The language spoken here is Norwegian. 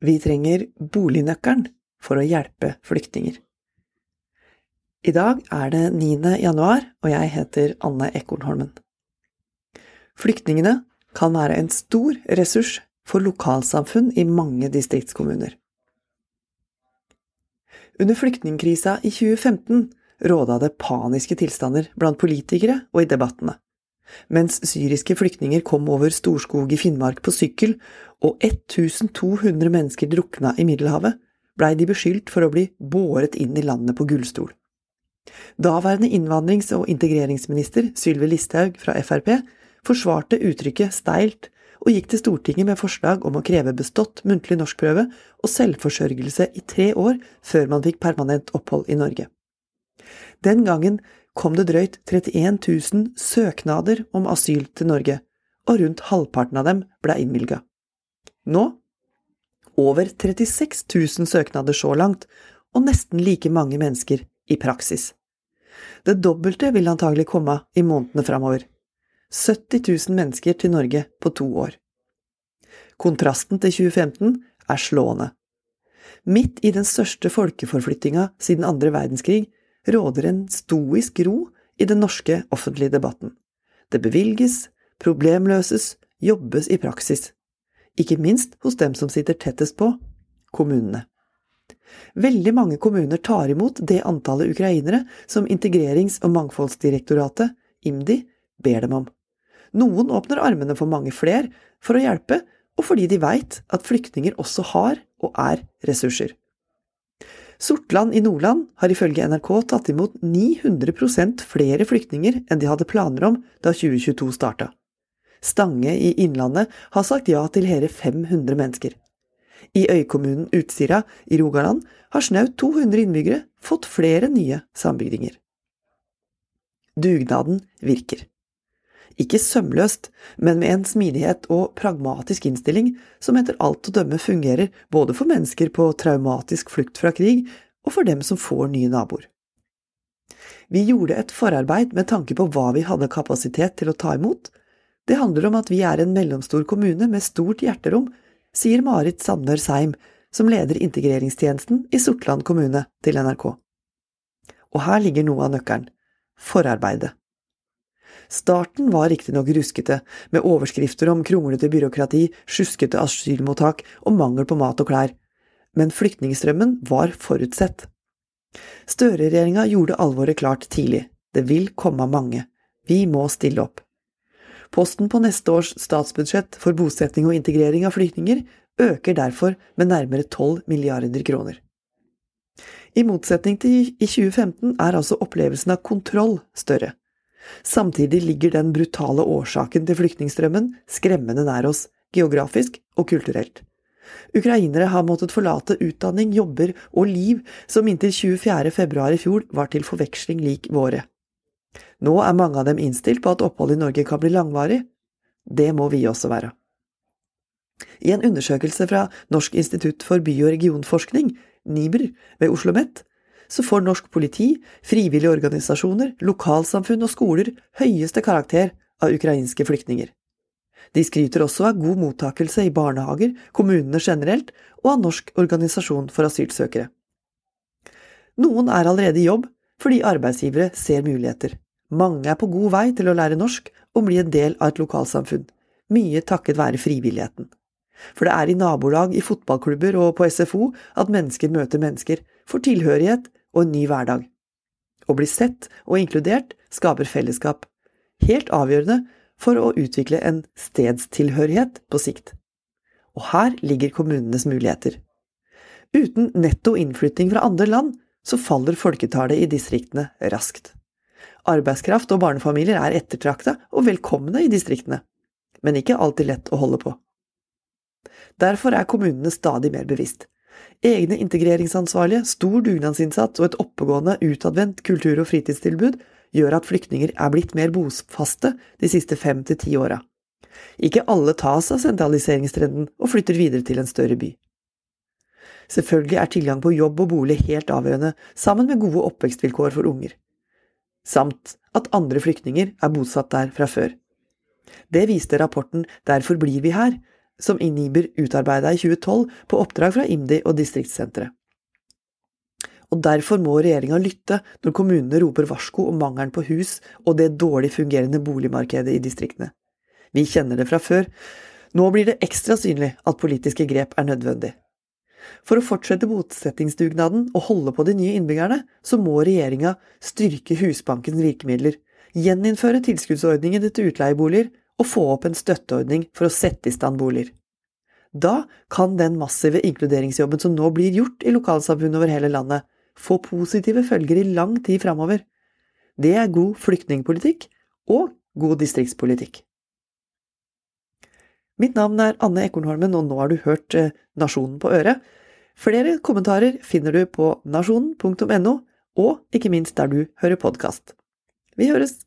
Vi trenger bolignøkkelen for å hjelpe flyktninger. I dag er det 9. januar, og jeg heter Anne Ekornholmen. Flyktningene kan være en stor ressurs for lokalsamfunn i mange distriktskommuner. Under flyktningkrisa i 2015 råda det paniske tilstander blant politikere og i debattene. Mens syriske flyktninger kom over Storskog i Finnmark på sykkel og 1200 mennesker drukna i Middelhavet, blei de beskyldt for å bli båret inn i landet på gullstol. Daværende innvandrings- og integreringsminister Sylvi Listhaug fra Frp forsvarte uttrykket steilt og gikk til Stortinget med forslag om å kreve bestått muntlig norskprøve og selvforsørgelse i tre år før man fikk permanent opphold i Norge. Den gangen kom det drøyt 31 000 søknader om asyl til Norge, og rundt halvparten av dem ble innvilga. Nå over 36 000 søknader så langt, og nesten like mange mennesker i praksis. Det dobbelte vil antagelig komme i månedene framover. 70 000 mennesker til Norge på to år. Kontrasten til 2015 er slående. Midt i den største folkeforflyttinga siden andre verdenskrig råder en stoisk ro i den norske offentlige debatten. Det bevilges, problemløses, jobbes i praksis. Ikke minst hos dem som sitter tettest på kommunene. Veldig mange kommuner tar imot det antallet ukrainere som Integrerings- og mangfoldsdirektoratet, IMDi, ber dem om. Noen åpner armene for mange fler for å hjelpe, og fordi de veit at flyktninger også har og er ressurser. Sortland i Nordland har ifølge NRK tatt imot 900% flere flyktninger enn de hadde planer om da 2022 starta. Stange i Innlandet har sagt ja til hele 500 mennesker. I øykommunen Utsira i Rogaland har snaut 200 innbyggere fått flere nye sambygdinger. Dugnaden virker. Ikke sømløst, men med en smidighet og pragmatisk innstilling som etter alt å dømme fungerer både for mennesker på traumatisk flukt fra krig, og for dem som får nye naboer. Vi gjorde et forarbeid med tanke på hva vi hadde kapasitet til å ta imot. Det handler om at vi er en mellomstor kommune med stort hjerterom, sier Marit Sandør Seim, som leder integreringstjenesten i Sortland kommune, til NRK. Og her ligger noe av nøkkelen – forarbeidet. Starten var riktignok ruskete, med overskrifter om kronglete byråkrati, sjuskete asylmottak og mangel på mat og klær, men flyktningstrømmen var forutsett. Støre-regjeringa gjorde alvoret klart tidlig, det vil komme mange, vi må stille opp. Posten på neste års statsbudsjett for bosetting og integrering av flyktninger øker derfor med nærmere 12 milliarder kroner. I motsetning til i 2015 er altså opplevelsen av kontroll større. Samtidig ligger den brutale årsaken til flyktningstrømmen skremmende nær oss, geografisk og kulturelt. Ukrainere har måttet forlate utdanning, jobber og liv som inntil 24. februar i fjor var til forveksling lik våre. Nå er mange av dem innstilt på at opphold i Norge kan bli langvarig. Det må vi også være. I en undersøkelse fra Norsk institutt for by- og regionforskning, NIBR, ved Oslo OsloMet, så får norsk politi, frivillige organisasjoner, lokalsamfunn og skoler høyeste karakter av ukrainske flyktninger. De skryter også av god mottakelse i barnehager, kommunene generelt og av Norsk organisasjon for asylsøkere. Noen er allerede i jobb fordi arbeidsgivere ser muligheter. Mange er på god vei til å lære norsk og bli en del av et lokalsamfunn, mye takket være frivilligheten. For det er i nabolag, i fotballklubber og på SFO at mennesker møter mennesker, får tilhørighet og en ny hverdag. Å bli sett og inkludert skaper fellesskap, helt avgjørende for å utvikle en stedstilhørighet på sikt. Og her ligger kommunenes muligheter. Uten netto innflytting fra andre land, så faller folketallet i distriktene raskt. Arbeidskraft og barnefamilier er ettertrakta og velkomne i distriktene, men ikke alltid lett å holde på. Derfor er kommunene stadig mer bevisst. Egne integreringsansvarlige, stor dugnadsinnsats og et oppegående, utadvendt kultur- og fritidstilbud gjør at flyktninger er blitt mer bofaste de siste fem til ti åra. Ikke alle tas av sentraliseringstrenden og flytter videre til en større by. Selvfølgelig er tilgang på jobb og bolig helt avgjørende, sammen med gode oppvekstvilkår for unger. Samt at andre flyktninger er bosatt der fra før. Det viste rapporten Derfor blir vi her, som Iniber utarbeida i 2012 på oppdrag fra IMDi og Distriktssenteret. Og derfor må regjeringa lytte når kommunene roper varsko om mangelen på hus og det dårlig fungerende boligmarkedet i distriktene. Vi kjenner det fra før. Nå blir det ekstra synlig at politiske grep er nødvendig. For å fortsette bosettingsdugnaden og holde på de nye innbyggerne, så må regjeringa styrke Husbankens virkemidler, gjeninnføre tilskuddsordningen til utleieboliger og få opp en støtteordning for å sette i stand boliger. Da kan den massive inkluderingsjobben som nå blir gjort i lokalsamfunn over hele landet, få positive følger i lang tid framover. Det er god flyktningpolitikk og god distriktspolitikk. Mitt navn er Anne Ekornholmen, og nå har du hørt eh, Nasjonen på øret. Flere kommentarer finner du på nasjonen.no, og ikke minst der du hører podkast. Vi høres!